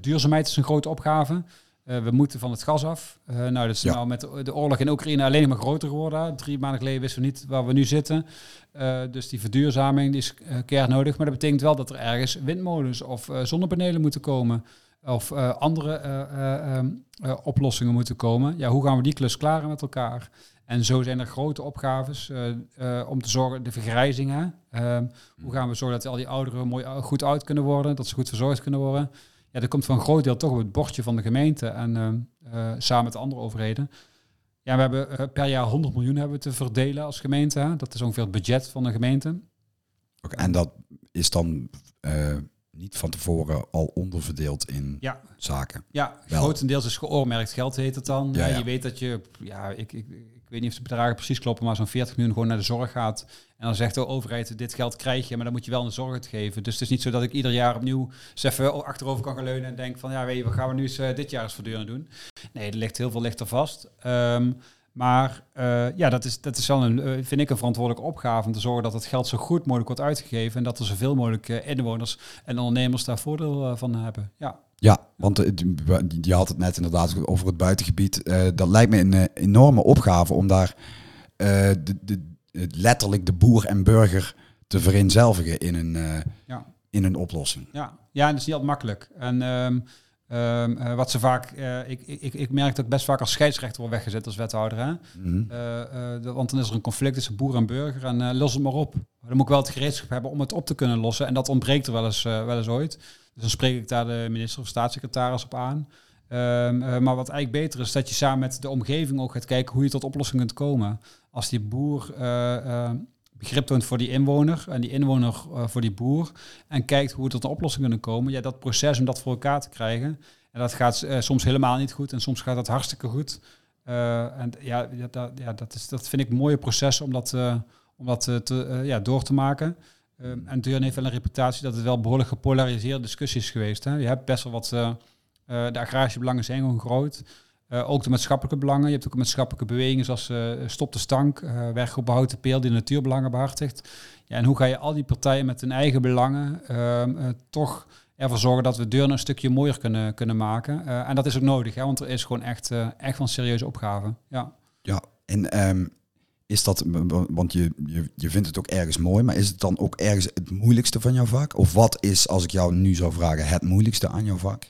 duurzaamheid is een grote opgave. Uh, we moeten van het gas af. Uh, nou, dat is ja. nou met de oorlog in Oekraïne alleen maar groter geworden. Drie maanden geleden wisten we niet waar we nu zitten. Uh, dus die verduurzaming die is keer nodig. Maar dat betekent wel dat er ergens windmolens of zonnepanelen moeten komen. Of andere ehm, oplossingen moeten komen. Ja, hoe gaan we die klus klaren met elkaar? En zo zijn er grote opgaves om te zorgen, de vergrijzingen. Ehm, hoe gaan we zorgen dat al die ouderen mooi goed oud kunnen worden, dat ze goed verzorgd kunnen worden ja, dat komt voor een groot deel toch op het bordje van de gemeente en uh, samen met de andere overheden. Ja, we hebben uh, per jaar 100 miljoen hebben we te verdelen als gemeente. Hè? Dat is ongeveer het budget van de gemeente. Oké, en dat is dan niet van tevoren al onderverdeeld in ja. zaken? Ja, Wel. grotendeels is geoormerkt geld heet het dan. Ja, ja. Je weet dat je, ja, ik, ik, ik weet niet of de bedragen precies kloppen, maar zo'n 40 miljoen gewoon naar de zorg gaat. En dan zegt de overheid, dit geld krijg je, maar dan moet je wel een zorg het geven. Dus het is niet zo dat ik ieder jaar opnieuw eens even achterover kan gaan leunen en denk van, ja, weet je, wat gaan we nu eens uh, dit jaar eens voortdurend doen? Nee, er ligt heel veel lichter vast. Um, maar uh, ja, dat is, dat is wel een, uh, vind ik een verantwoordelijke opgave om te zorgen dat het geld zo goed mogelijk wordt uitgegeven en dat er zoveel mogelijk inwoners en ondernemers daar voordeel van hebben. Ja. Ja, want je had het net inderdaad over het buitengebied. dat lijkt me een enorme opgave om daar de, de, letterlijk de boer en burger te vereenzelvigen in een, ja. in een oplossing. Ja. ja, en dat is niet altijd makkelijk. En um, Um, uh, wat ze vaak, ik, ik, ik merk dat ik best vaak als scheidsrechter word weggezet als wethouder. Hè? Mm -hmm. uh, want dan is er een conflict tussen boer en burger en los het maar op. Dan moet ik wel het gereedschap hebben om het op te kunnen lossen. En dat ontbreekt er wel eens, wel eens ooit. Dus dan spreek ik daar de minister of staatssecretaris op aan. Um, maar wat eigenlijk beter is, dat je samen met de omgeving ook gaat kijken hoe je tot oplossingen kunt komen. Als die boer begrip toont voor die inwoner en die inwoner uh, voor die boer en kijkt hoe we tot een oplossing kunnen komen. Ja, dat proces om dat voor elkaar te krijgen. En dat gaat uh, soms helemaal niet goed en soms gaat dat hartstikke goed. Uh, en ja, dat, ja dat, is, dat vind ik een mooie proces om dat, om dat te, ja, door te maken. Um, en Deurne heeft wel een reputatie dat het wel behoorlijk gepolariseerde discussies is geweest. Hè. Je hebt best wel wat, de agrarische belangen zijn gewoon groot. Uh, ook de maatschappelijke belangen. Je hebt ook maatschappelijke bewegingen zoals Stop de Stank, uh, Weg op behouden peel die natuurbelangen behartigt. Ja, en hoe ga je al die partijen met hun eigen belangen ehm, toch ervoor zorgen dat we deuren een stukje mooier kunnen, kunnen maken. en dat is ook nodig, hè, want er is gewoon echt, echt wel een serieuze opgave. Ja, ja en um, is dat, want je, je, je vindt het ook ergens mooi, maar is het dan ook ergens het moeilijkste van jouw vak? Of wat is, als ik jou nu zou vragen, het moeilijkste aan jouw vak?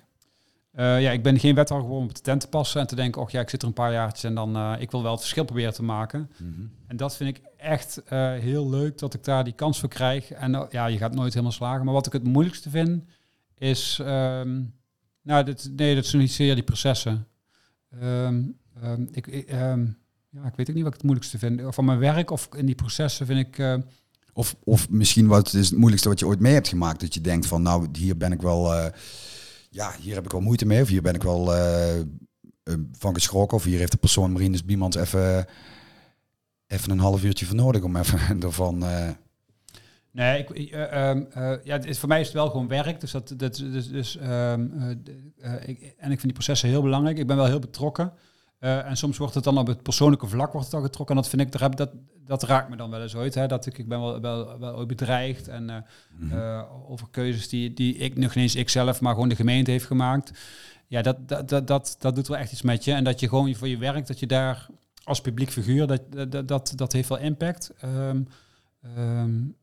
Uh, ja, ik ben geen wethouder gewoon om op de tent te passen en te denken, oh ja, ik zit er een paar jaartjes en dan, uh, ik wil wel het verschil proberen te maken. Mm -hmm. En dat vind ik echt uh, heel leuk, dat ik daar die kans voor krijg. En ja, je gaat nooit helemaal slagen. Maar wat ik het moeilijkste vind, is, um, nou, dit, nee, dat zijn niet zeer die processen. Um, um, ik, ik ja, ik weet ook niet wat ik het moeilijkste vind. Van mijn werk of in die processen vind ik... of, of misschien wat is het moeilijkste wat je ooit mee hebt gemaakt, dat je denkt van, nou, hier ben ik wel ja, hier heb ik wel moeite mee. Of hier ben ik wel uh, van geschrokken. Of hier heeft de persoon Marines Biemans even, even een half uurtje voor nodig om even ervan... Nee, ik, uh, um, ja, het is, voor mij is het wel gewoon werk. Dus dat, dat, dus, dus, um, ik, en ik vind die processen heel belangrijk. Ik ben wel heel betrokken. Uh, en soms wordt het dan op het persoonlijke vlak wordt het al getrokken. En dat vind ik, dat, dat raakt me dan wel eens ooit. Hè, dat ik, ik ben wel, wel, wel ooit bedreigd. En uh, mm -hmm. uh, over keuzes die, die ik nog eens ik zelf, maar gewoon de gemeente heeft gemaakt. Ja, dat, dat, dat, dat, dat doet wel echt iets met je. En dat je gewoon voor je werk, dat je daar als publiek figuur, dat, dat, dat, dat heeft wel impact. Um, um,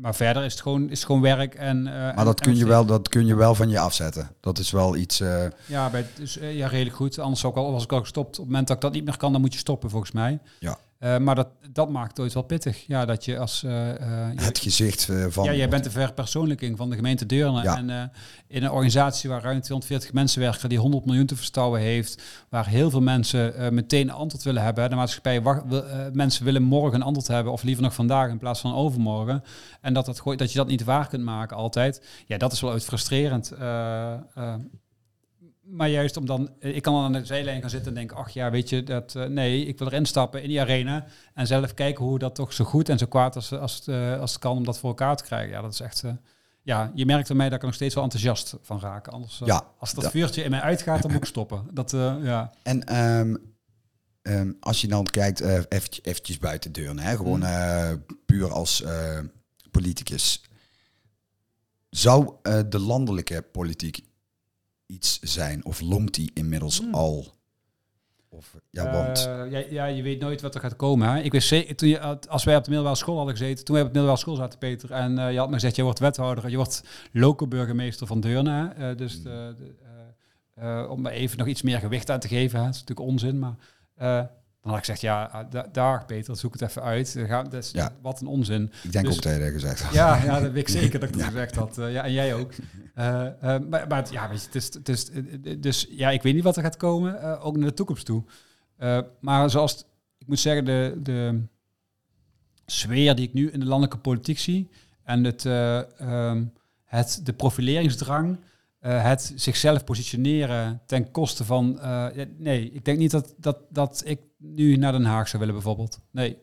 maar verder is het gewoon, is het gewoon werk. En, uh, maar dat, kun je wel, dat kun je wel van je afzetten. Dat is wel iets. Uh... Ja, bij, dus, uh, ja, redelijk goed. Anders ook al, was ik al gestopt. Op het moment dat ik dat niet meer kan, dan moet je stoppen, volgens mij. Ja. Uh, maar dat, dat maakt het ooit wel pittig. Ja, dat je als... Uh, het gezicht van... Ja, jij bent de verpersoonlijking van de gemeente Deurne. Ja. En in een organisatie waar ruim 240 mensen werken... die 100 miljoen te verstouwen heeft... waar heel veel mensen meteen een antwoord willen hebben. De maatschappij wacht, mensen willen morgen een antwoord hebben... of liever nog vandaag in plaats van overmorgen. En dat, dat, dat je dat niet waar kunt maken altijd. Ja, dat is wel uit frustrerend maar juist om dan, eh, ik kan dan aan de zijlijn gaan zitten en denken, ach ja, weet je, dat, eh, nee, ik wil erin stappen in die arena en zelf kijken hoe dat toch zo goed en zo kwaad als, als, het, eh, als het kan om dat voor elkaar te krijgen. Ja, dat is echt, ja, je merkt aan mij dat ik er nog steeds wel enthousiast van raak. Anders, Ja, als dat ja. vuurtje in mij uitgaat, dan moet ik stoppen. Dat, ja. En ehm, ehm, als je dan kijkt, eventjes, eventjes buiten de deur, hè, gewoon eh, puur als politicus. Zou de landelijke politiek iets zijn of longt die inmiddels al? Of, ja, want... Eh, ja, ja, je weet nooit wat er gaat komen. Hè? Ik wist zeker, toen je, als wij op de middelbare school hadden gezeten, toen wij op de middelbare school zaten, Peter, en eh, je had me gezegd, je wordt wethouder, je wordt loco-burgemeester van Deurne. Eh, dus de, de, eh, om er even nog iets meer gewicht aan te geven, hè. dat is natuurlijk onzin, maar dan had ik gezegd, ja, ah, da- dag Peter, zoek het even uit. Dat is, Ja. Wat een onzin. ik denk dus- ook dat je dat gezegd had. Ja, ja, dat weet ik zeker dat ik dat gezegd had. Eh, ja, en jij ook. Eh, eh, maar, maar ja, weet je, het is, het is, dus ja, ik weet niet wat er gaat komen, ook naar de toekomst toe. Maar zoals, het- ik moet zeggen, de, de sfeer die ik nu in de landelijke politiek zie en het, eh, ehm, het, de profileringsdrang, eh, het zichzelf positioneren ten koste van, eh, nee, ik denk niet dat, dat, dat ik nu naar Den Haag zou willen bijvoorbeeld. Nee.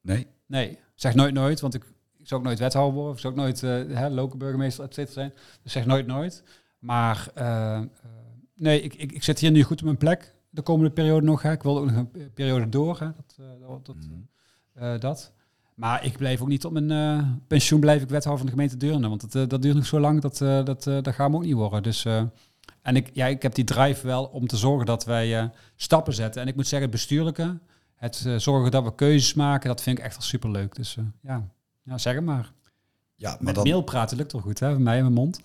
Nee? Nee, zeg nooit nooit, want ik, ik zou ook nooit wethouder worden, ik zou ook nooit uh, hè, lokale burgemeester, et cetera zijn. Dus zeg nooit nooit. Maar eh, eh, nee, ik, ik, ik zit hier nu goed op mijn plek de komende periode nog. Hè. Ik wil ook nog een pe- periode door. Hè. Dat, eh, dat, dat, eh, dat. Maar ik blijf ook niet op mijn eh, pensioen blijf ik wethouder van de gemeente Deurne. Want dat, eh, dat duurt nog zo lang, dat, eh, dat, dat gaat hem ook niet worden. Dus, en ik, ja, ik heb die drive wel om te zorgen dat wij stappen zetten. En ik moet zeggen, het bestuurlijke, het zorgen dat we keuzes maken, dat vind ik echt wel superleuk. Dus ja. ja, zeg het maar. Ja, maar Met dan... mail praten lukt wel goed, hè? Bij mij in mijn mond.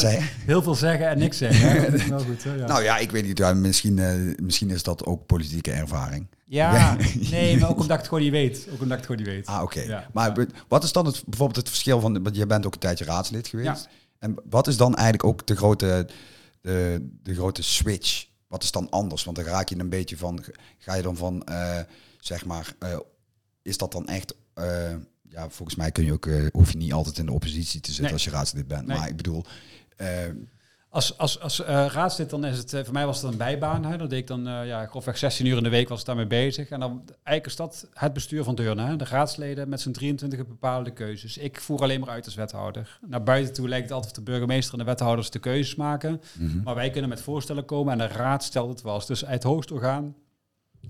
Heel veel zeggen en niks zeggen. hè. Dat is wel goed, hè? Ja. nou ja, ik weet niet. misschien, eh, misschien is dat ook politieke ervaring. ja, nee, maar ook omdat ik het gewoon niet weet. Ook omdat ik het gewoon niet weet. Ah, oké. Ja, Maar wat is dan het, bijvoorbeeld het verschil van... Want je bent ook een tijdje raadslid geweest. Ja. En wat is dan eigenlijk ook de grote, de, de grote switch? Wat is dan anders? Want dan raak je een beetje van... Ga je dan van, eh, zeg maar... eh, is dat dan echt... ja, volgens mij kun je ook, eh, hoef je niet altijd in de oppositie te zitten Nee. als je raadslid bent. Nee. Maar ik bedoel... eh, Als, als, als eh, raadslid dan is het, voor mij was het een bijbaan. Hè. Dat deed ik dan, ja, grofweg 16 uur in de week was ik daarmee bezig. En dan eigenlijk is dat het bestuur van Deurne. Hè. De raadsleden met z'n 23 bepaalde keuzes. Ik voer alleen maar uit als wethouder. Naar buiten toe lijkt het altijd of de burgemeester en de wethouders de keuzes maken. mhm. Maar wij kunnen met voorstellen komen en de raad stelt het wel. Dus het hoogste orgaan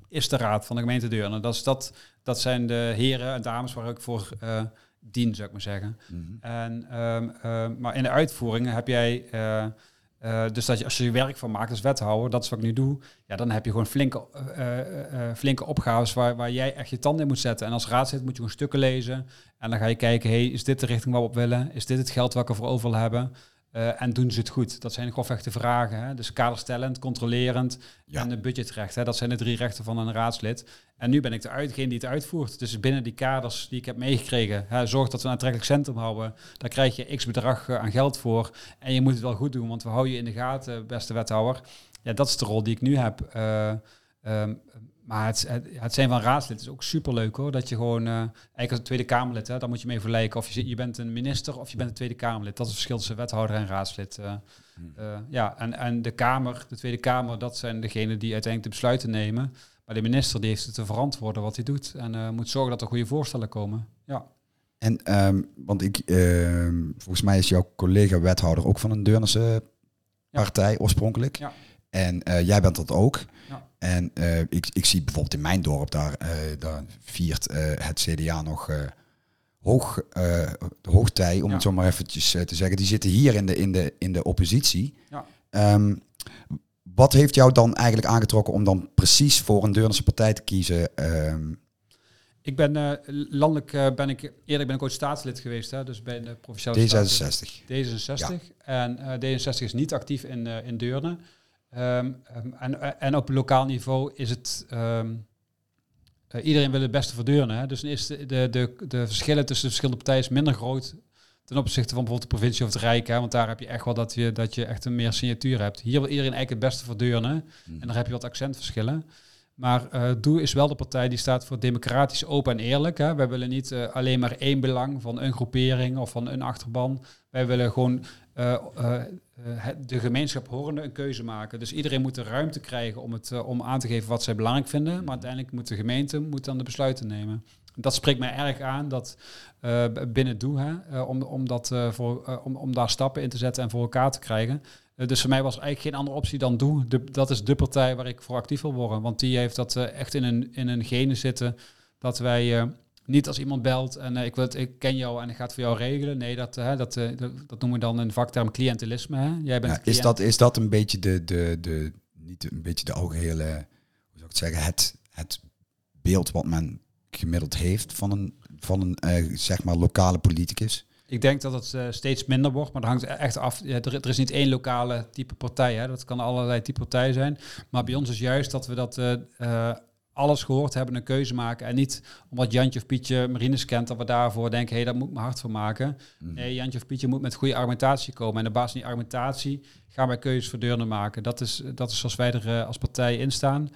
is de raad van de gemeente Deurne. Dat, is dat, dat zijn de heren en dames waar ik voor eh, dien, zou ik maar zeggen. Mhm. En, ehm, ehm, maar in de uitvoering heb jij, eh, eh, dus dat je, als je je werk van maakt als wethouder, dat is wat ik nu doe, ja, dan heb je gewoon flinke, flinke opgaves waar, waar jij echt je tanden in moet zetten. En als raadslid moet je gewoon stukken lezen en dan ga je kijken, hey, is dit de richting waar we op willen? Is dit het geld wat we ervoor over willen hebben? Eh, en doen ze het goed? Dat zijn grofweg de vragen. Hè? Dus kaderstellend, controlerend Ja. en de budgetrecht. Hè? Dat zijn de drie rechten van een raadslid. En nu ben ik de uitgene die het uitvoert. Dus binnen die kaders die ik heb meegekregen, hè, zorg dat we een aantrekkelijk centrum houden. Daar krijg je x bedrag eh, aan geld voor. En je moet het wel goed doen, want we houden je in de gaten, beste wethouder. Ja, dat is de rol die ik nu heb. Eh, ehm, maar het, het, het zijn van raadslid is ook superleuk hoor. Dat je gewoon, eh, eigenlijk als Tweede Kamerlid, hè, dan moet je mee vergelijken of je, je bent een minister of je bent een Tweede Kamerlid. Dat is het verschil tussen wethouder en raadslid. eh. Eh, ja, en, en de Kamer, de Tweede Kamer, dat zijn degenen die uiteindelijk de besluiten nemen. Maar de minister die heeft te verantwoorden wat hij doet. En moet zorgen dat er goede voorstellen komen. Ja. En, ehm, want ik, ehm, volgens mij is jouw collega wethouder ook van een Deurnerse Ja. partij oorspronkelijk. Ja. En jij bent dat ook. Ja. En eh, ik, ik zie bijvoorbeeld in mijn dorp, daar, eh, daar viert eh, het CDA nog hoog, de hoogtij, om Ja. het zo maar eventjes te zeggen. Die zitten hier in de, in de, in de oppositie. Ja. Ehm, wat heeft jou dan eigenlijk aangetrokken om dan precies voor een Deurnerse partij te kiezen? Ehm, Ik ben landelijk eh, ben ik eerder ben ik ooit staatslid geweest, hè, dus bij de provinciale staten. D66. D66. En eh, D66 is niet actief in, in Deurne. Ehm, ehm, en, eh, en op lokaal niveau is het. ehm, eh, iedereen wil het beste voor Deurne. Hè? Dus is de, de, de, de verschillen tussen de verschillende partijen is minder groot ten opzichte van bijvoorbeeld de provincie of het Rijk. Hè? Want daar heb je echt wel dat je, dat je echt een meer signatuur hebt. Hier wil iedereen eigenlijk het beste voor Deurne. En dan heb je wat accentverschillen. Maar uh, Doe is wel de partij die staat voor democratisch, open en eerlijk. Hè. Wij willen niet uh, alleen maar één belang van een groepering of van een achterban. Wij willen gewoon uh, de gemeenschap horende een keuze maken. Dus iedereen moet de ruimte krijgen om, het, om aan te geven wat zij belangrijk vinden. Maar uiteindelijk moet de gemeente moet dan de besluiten nemen. Dat spreekt mij erg aan dat binnen Doe, hè, om, om, dat, voor, om, om daar stappen in te zetten en voor elkaar te krijgen. Eh, dus voor mij was eigenlijk geen andere optie dan Doe. dat is de partij waar ik voor actief wil worden. Want die heeft dat uh, echt in een, in een gene zitten. Dat wij uh, niet als iemand belt en ik, wil het, ik ken jou en ik ga het voor jou regelen. Nee, dat, dat, dat, dat noemen we dan een vakterm cliëntelisme. Hè? Jij bent ja, is, dat, is dat een beetje de, de, de, niet een beetje de algehele, hoe zou ik het zeggen, het, het beeld wat men gemiddeld heeft van een, van een zeg maar lokale politicus? Ik denk dat het uh, steeds minder wordt, maar dat hangt echt af. Ja, er, er, is niet één lokale type partij. Hè. Dat kan allerlei type partij zijn. Maar bij ons is juist dat we dat uh, alles gehoord hebben, een keuze maken. En niet omdat Jantje of Pietje Marines kent, dat we daarvoor denken, hé, hey, daar moet ik me hard voor maken. Mhm. Nee, Jantje of Pietje moet met goede argumentatie komen. En op basis van die argumentatie gaan wij keuzes voor deurne maken. Dat is, dat is zoals wij er als partij in staan.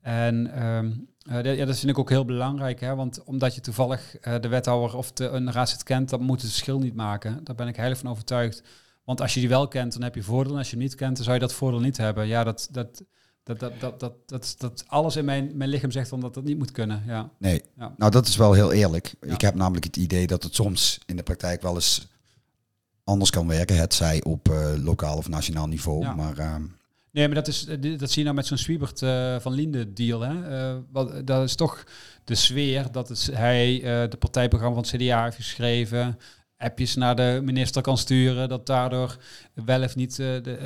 En um, uh, ja, dat vind ik ook heel belangrijk, hè? want omdat je toevallig uh, de wethouder of de, een raadslid kent, dan moet het verschil niet maken. Daar ben ik heilig van overtuigd. Want als je die wel kent, dan heb je voordeel. En als je hem niet kent, dan zou je dat voordeel niet hebben. Ja, dat, dat, dat, dat, dat, dat, dat, dat alles in mijn, mijn lichaam zegt dan dat dat niet moet kunnen. Ja. Nee, ja. nou dat is wel heel eerlijk. Ik heb namelijk het idee dat het soms in de praktijk wel eens anders kan werken. Het zij op uh, lokaal of nationaal niveau. Maar uh, Nee, maar dat, is, eh, dat zie je nou met zo'n Swiebert uh, van Linde deal. Hè? Uh, wat, dat is toch de sfeer dat het, hij uh, de partijprogramma van het CDA heeft geschreven. Appjes naar de minister kan sturen. Dat daardoor wel of niet de,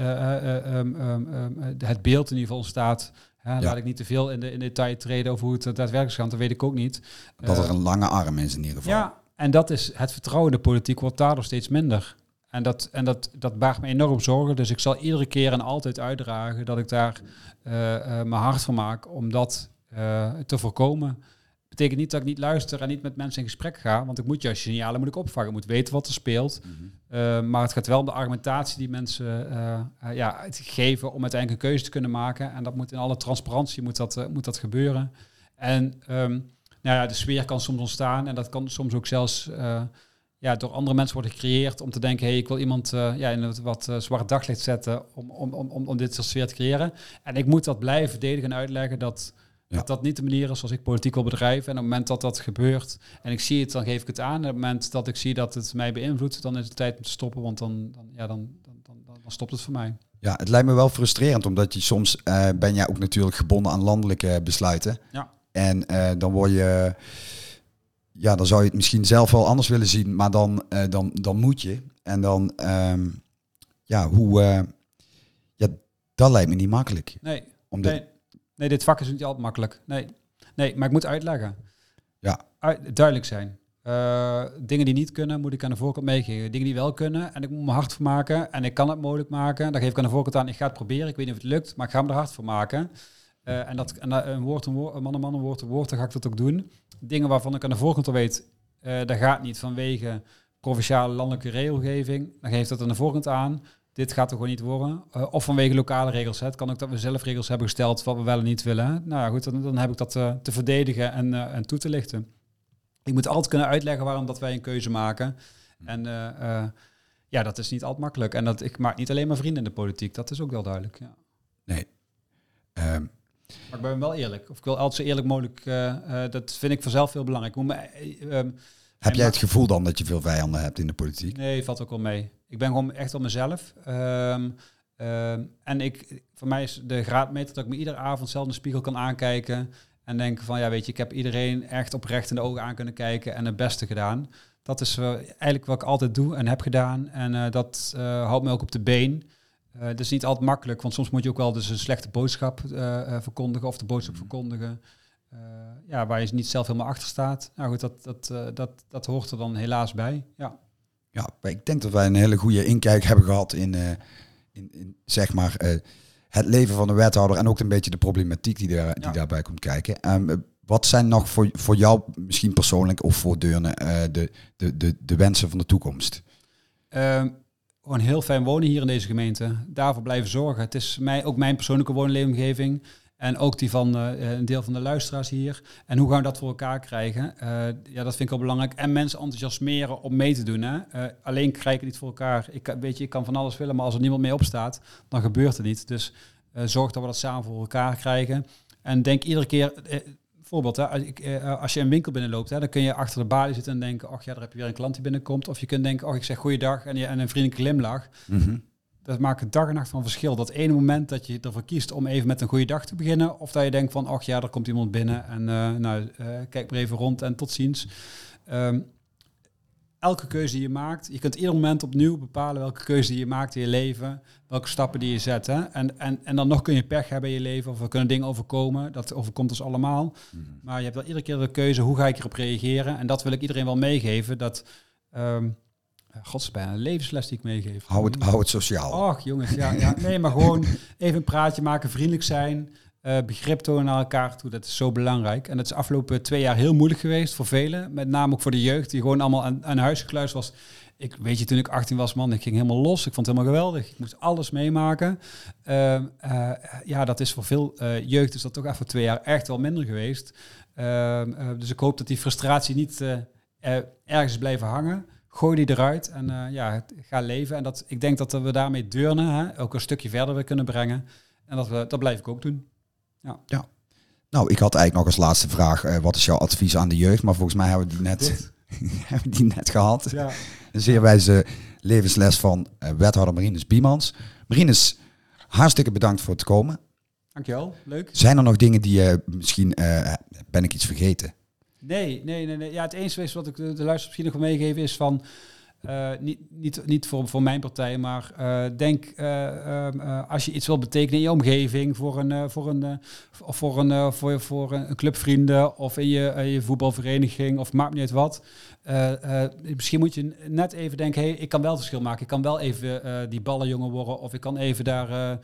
um, um, het beeld in ieder geval ontstaat. Ja. Laat ik niet te veel in de in detail treden over hoe het daadwerkelijk gaat. Dat weet ik ook niet. Dat er een lange arm is in ieder geval. Ja, en dat is het vertrouwen in de politiek wordt daardoor steeds minder. En, dat, en dat, dat baart me enorm zorgen. Dus ik zal iedere keer en altijd uitdragen dat ik daar uh, uh, mijn hart van maak om dat uh, te voorkomen. Betekent niet dat ik niet luister en niet met mensen in gesprek ga. Want ik moet juist signalen moet ik opvangen. Ik moet weten wat er speelt. Mm maar het gaat wel om de argumentatie die mensen ja, geven om uiteindelijk een keuze te kunnen maken. En dat moet in alle transparantie moet dat, moet dat gebeuren. En um, nou ja, de sfeer kan soms ontstaan. En dat kan soms ook zelfs ja, door andere mensen wordt gecreëerd om te denken, hey, ik wil iemand uh, ja, in het wat uh, zwart daglicht zetten om, om, om, om dit soort sfeer te creëren. En ik moet dat blijven verdedigen en uitleggen dat, dat dat niet de manier is zoals ik politiek wil bedrijven. En op het moment dat dat gebeurt en ik zie het, dan geef ik het aan. En op het moment dat ik zie dat het mij beïnvloedt, dan is het tijd om te stoppen, want dan, dan, ja, dan, dan, dan, dan stopt het voor mij. Ja, het lijkt me wel frustrerend, omdat je soms uh, ben jij ook natuurlijk gebonden aan landelijke besluiten. Ja. En dan word je ja, dan zou je het misschien zelf wel anders willen zien, maar dan, uh, dan, dan moet je. En dan, um, ja, hoe, uh, ja, dat lijkt me niet makkelijk. Nee, om nee, nee, dit vak is niet altijd makkelijk. Nee, nee maar ik moet uitleggen. Ja. Uit, duidelijk zijn. Uh, dingen die niet kunnen, moet ik aan de voorkant meegeven. Dingen die wel kunnen, en ik moet me hard voor maken. En ik kan het mogelijk maken. Dan geef ik aan de voorkant aan, ik ga het proberen. Ik weet niet of het lukt, maar ik ga me er hard voor maken. Uh, en dat en, een woord, een woord, man, man, een woord, woord, dan ga ik dat ook doen dingen waarvan ik aan de voorkant al weet, uh, dat gaat niet vanwege provinciale landelijke regelgeving. Dan geeft dat aan de voorkant aan. Dit gaat er gewoon niet worden. Uh, of vanwege lokale regels. Hè. Het kan ook dat we zelf regels hebben gesteld wat we wel en niet willen. Nou ja, goed, dan, heb ik dat te verdedigen en, en toe te lichten. Ik moet altijd kunnen uitleggen waarom dat wij een keuze maken. En ja, dat is niet altijd makkelijk. En dat, ik maak niet alleen maar vrienden in de politiek. Dat is ook wel duidelijk. Ja. Nee. Um, maar ik ben wel eerlijk. Of ik wil altijd zo eerlijk mogelijk. Uh, uh, dat vind ik vanzelf heel belangrijk. Moet me, um, Heb jij het gevoel dan dat je veel vijanden hebt in de politiek? Nee, valt ook wel mee. Ik ben gewoon echt op mezelf. Um, um, en ik, voor mij is de graadmeter dat ik me iedere avond zelf in de spiegel kan aankijken. En denken van, ja weet je, ik heb iedereen echt oprecht in de ogen aan kunnen kijken en het beste gedaan. Dat is uh, eigenlijk wat ik altijd doe en heb gedaan. En dat houdt me ook op de been. Uh, dat is niet altijd makkelijk, want soms moet je ook wel dus een slechte boodschap uh, verkondigen of de boodschap mm. verkondigen. ja, waar je niet zelf helemaal achter staat. Nou goed, dat, dat, dat, dat hoort er dan helaas bij. Ja. ja, ik denk dat wij een hele goede inkijk hebben gehad in, in, in, zeg maar het leven van de wethouder en ook een beetje de problematiek die, daar, die daarbij komt kijken. Um, wat zijn nog voor, voor jou misschien persoonlijk of voor Deurne de, de, de, de wensen van de toekomst? Um, gewoon heel fijn wonen hier in deze gemeente. Daarvoor blijven zorgen. Het is mij, ook mijn persoonlijke woonleefomgeving. En ook die van eh, een deel van de luisteraars hier. En hoe gaan we dat voor elkaar krijgen? Eh, ja, dat vind ik wel belangrijk. En mensen enthousiasmeren om mee te doen. Hè? Eh, alleen krijg het niet voor elkaar. Ik, weet je, ik kan van alles willen, maar als er niemand mee opstaat, dan gebeurt het niet. Dus zorg dat we dat samen voor elkaar krijgen. En denk iedere keer... Voorbeeld, hè, als, ik, eh, als je een winkel binnenloopt, hè, dan kun je achter de balie zitten en denken, ach ja, daar heb je weer een klant die binnenkomt. Of je kunt denken, ach ik zeg goeiedag en, je, en een vriendelijke glimlach. Mhm. Dat maakt een dag en nacht van verschil. Dat ene moment dat je ervoor kiest om even met een goede dag te beginnen. Of dat je denkt van, ach ja, er komt iemand binnen. En eh, nou, eh, kijk maar even rond en tot ziens. Ehm, elke keuze die je maakt, je kunt ieder moment opnieuw bepalen welke keuze die je maakt in je leven. Welke stappen die je zet. Hè? En, en, en dan nog kun je pech hebben in je leven. Of er kunnen dingen overkomen. Dat overkomt ons allemaal. Maar je hebt wel iedere keer de keuze, hoe ga ik erop reageren? En dat wil ik iedereen wel meegeven. Dat, ehm God, is bijna een levensles die ik meegeef. Hou, het, hou het sociaal. Och, jongens, ja, ja. Nee, maar gewoon even een praatje maken, vriendelijk zijn, eh, begrip tonen naar elkaar toe. Dat is zo belangrijk. En dat is de afgelopen twee jaar heel moeilijk geweest voor velen. Met name ook voor de jeugd, die gewoon allemaal aan, aan huis gekluisterd was. Ik weet je, toen ik 18 was, man, ik ging helemaal los. Ik vond het helemaal geweldig. Ik moest alles meemaken. Ehm, eh, ja, dat is voor veel eh, jeugd is dat toch even twee jaar echt wel minder geweest. Ehm, eh, dus ik hoop dat die frustratie niet ergens blijven hangen. Gooi die eruit en ja, ga leven. En dat, ik denk dat we daarmee deurnen hè, ook een stukje verder kunnen brengen. En dat, we, dat blijf ik ook doen. Nou, ik had eigenlijk nog als laatste vraag, eh, wat is jouw advies aan de jeugd? Maar volgens mij hebben we die net, hebben die net gehad. Ja. Een zeer wijze levensles van eh, wethouder Marinus Biemans. Marinus, hartstikke bedankt voor het komen. Dankjewel, leuk. Zijn er nog dingen die je misschien, eh, ben ik iets vergeten? Nee, nee, nee, nee. Ja, het enige is wat ik de, luisteraars misschien nog wil meegeven is van... eh, niet, niet, niet voor, voor mijn partij, maar eh, denk eh, ehm, eh, als je iets wil betekenen in je omgeving voor een, voor een, of voor een, voor, voor een club vrienden of in je, je voetbalvereniging of maakt niet uit wat. Misschien moet je net even denken, hey, ik kan wel verschil maken. Ik kan wel even die ballenjongen worden of ik kan even daar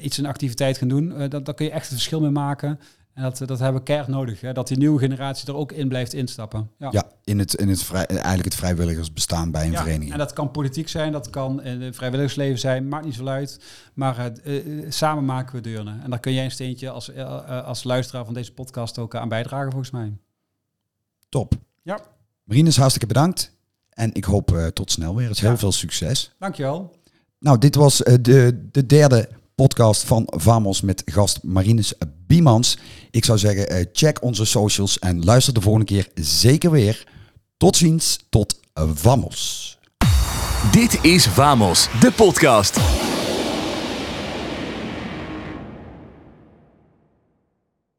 iets een activiteit gaan doen. Dat, daar kun je echt het verschil mee maken. En dat, dat hebben we keihard nodig. Hè? Dat die nieuwe generatie er ook in blijft instappen. Ja. Ja, in het, in het vrij, eigenlijk het vrijwilligersbestaan bij een Ja, vereniging. En dat kan politiek zijn, dat kan in het vrijwilligersleven zijn, maakt niet zo uit. Maar eh, eh, samen maken we deurnen. En daar kun jij een steentje als, eh, als luisteraar van deze podcast ook aan bijdragen, volgens mij. Top. Ja. Marinus, hartstikke bedankt. En ik hoop tot snel weer. Het is Ja. heel veel succes. Dankjewel. Nou, dit was de, de derde podcast van Vamos met gast Marinus Biemans. Ik zou zeggen, eh, check onze socials en luister de volgende keer zeker weer. Tot ziens, tot Vamos. Dit is Vamos, de podcast.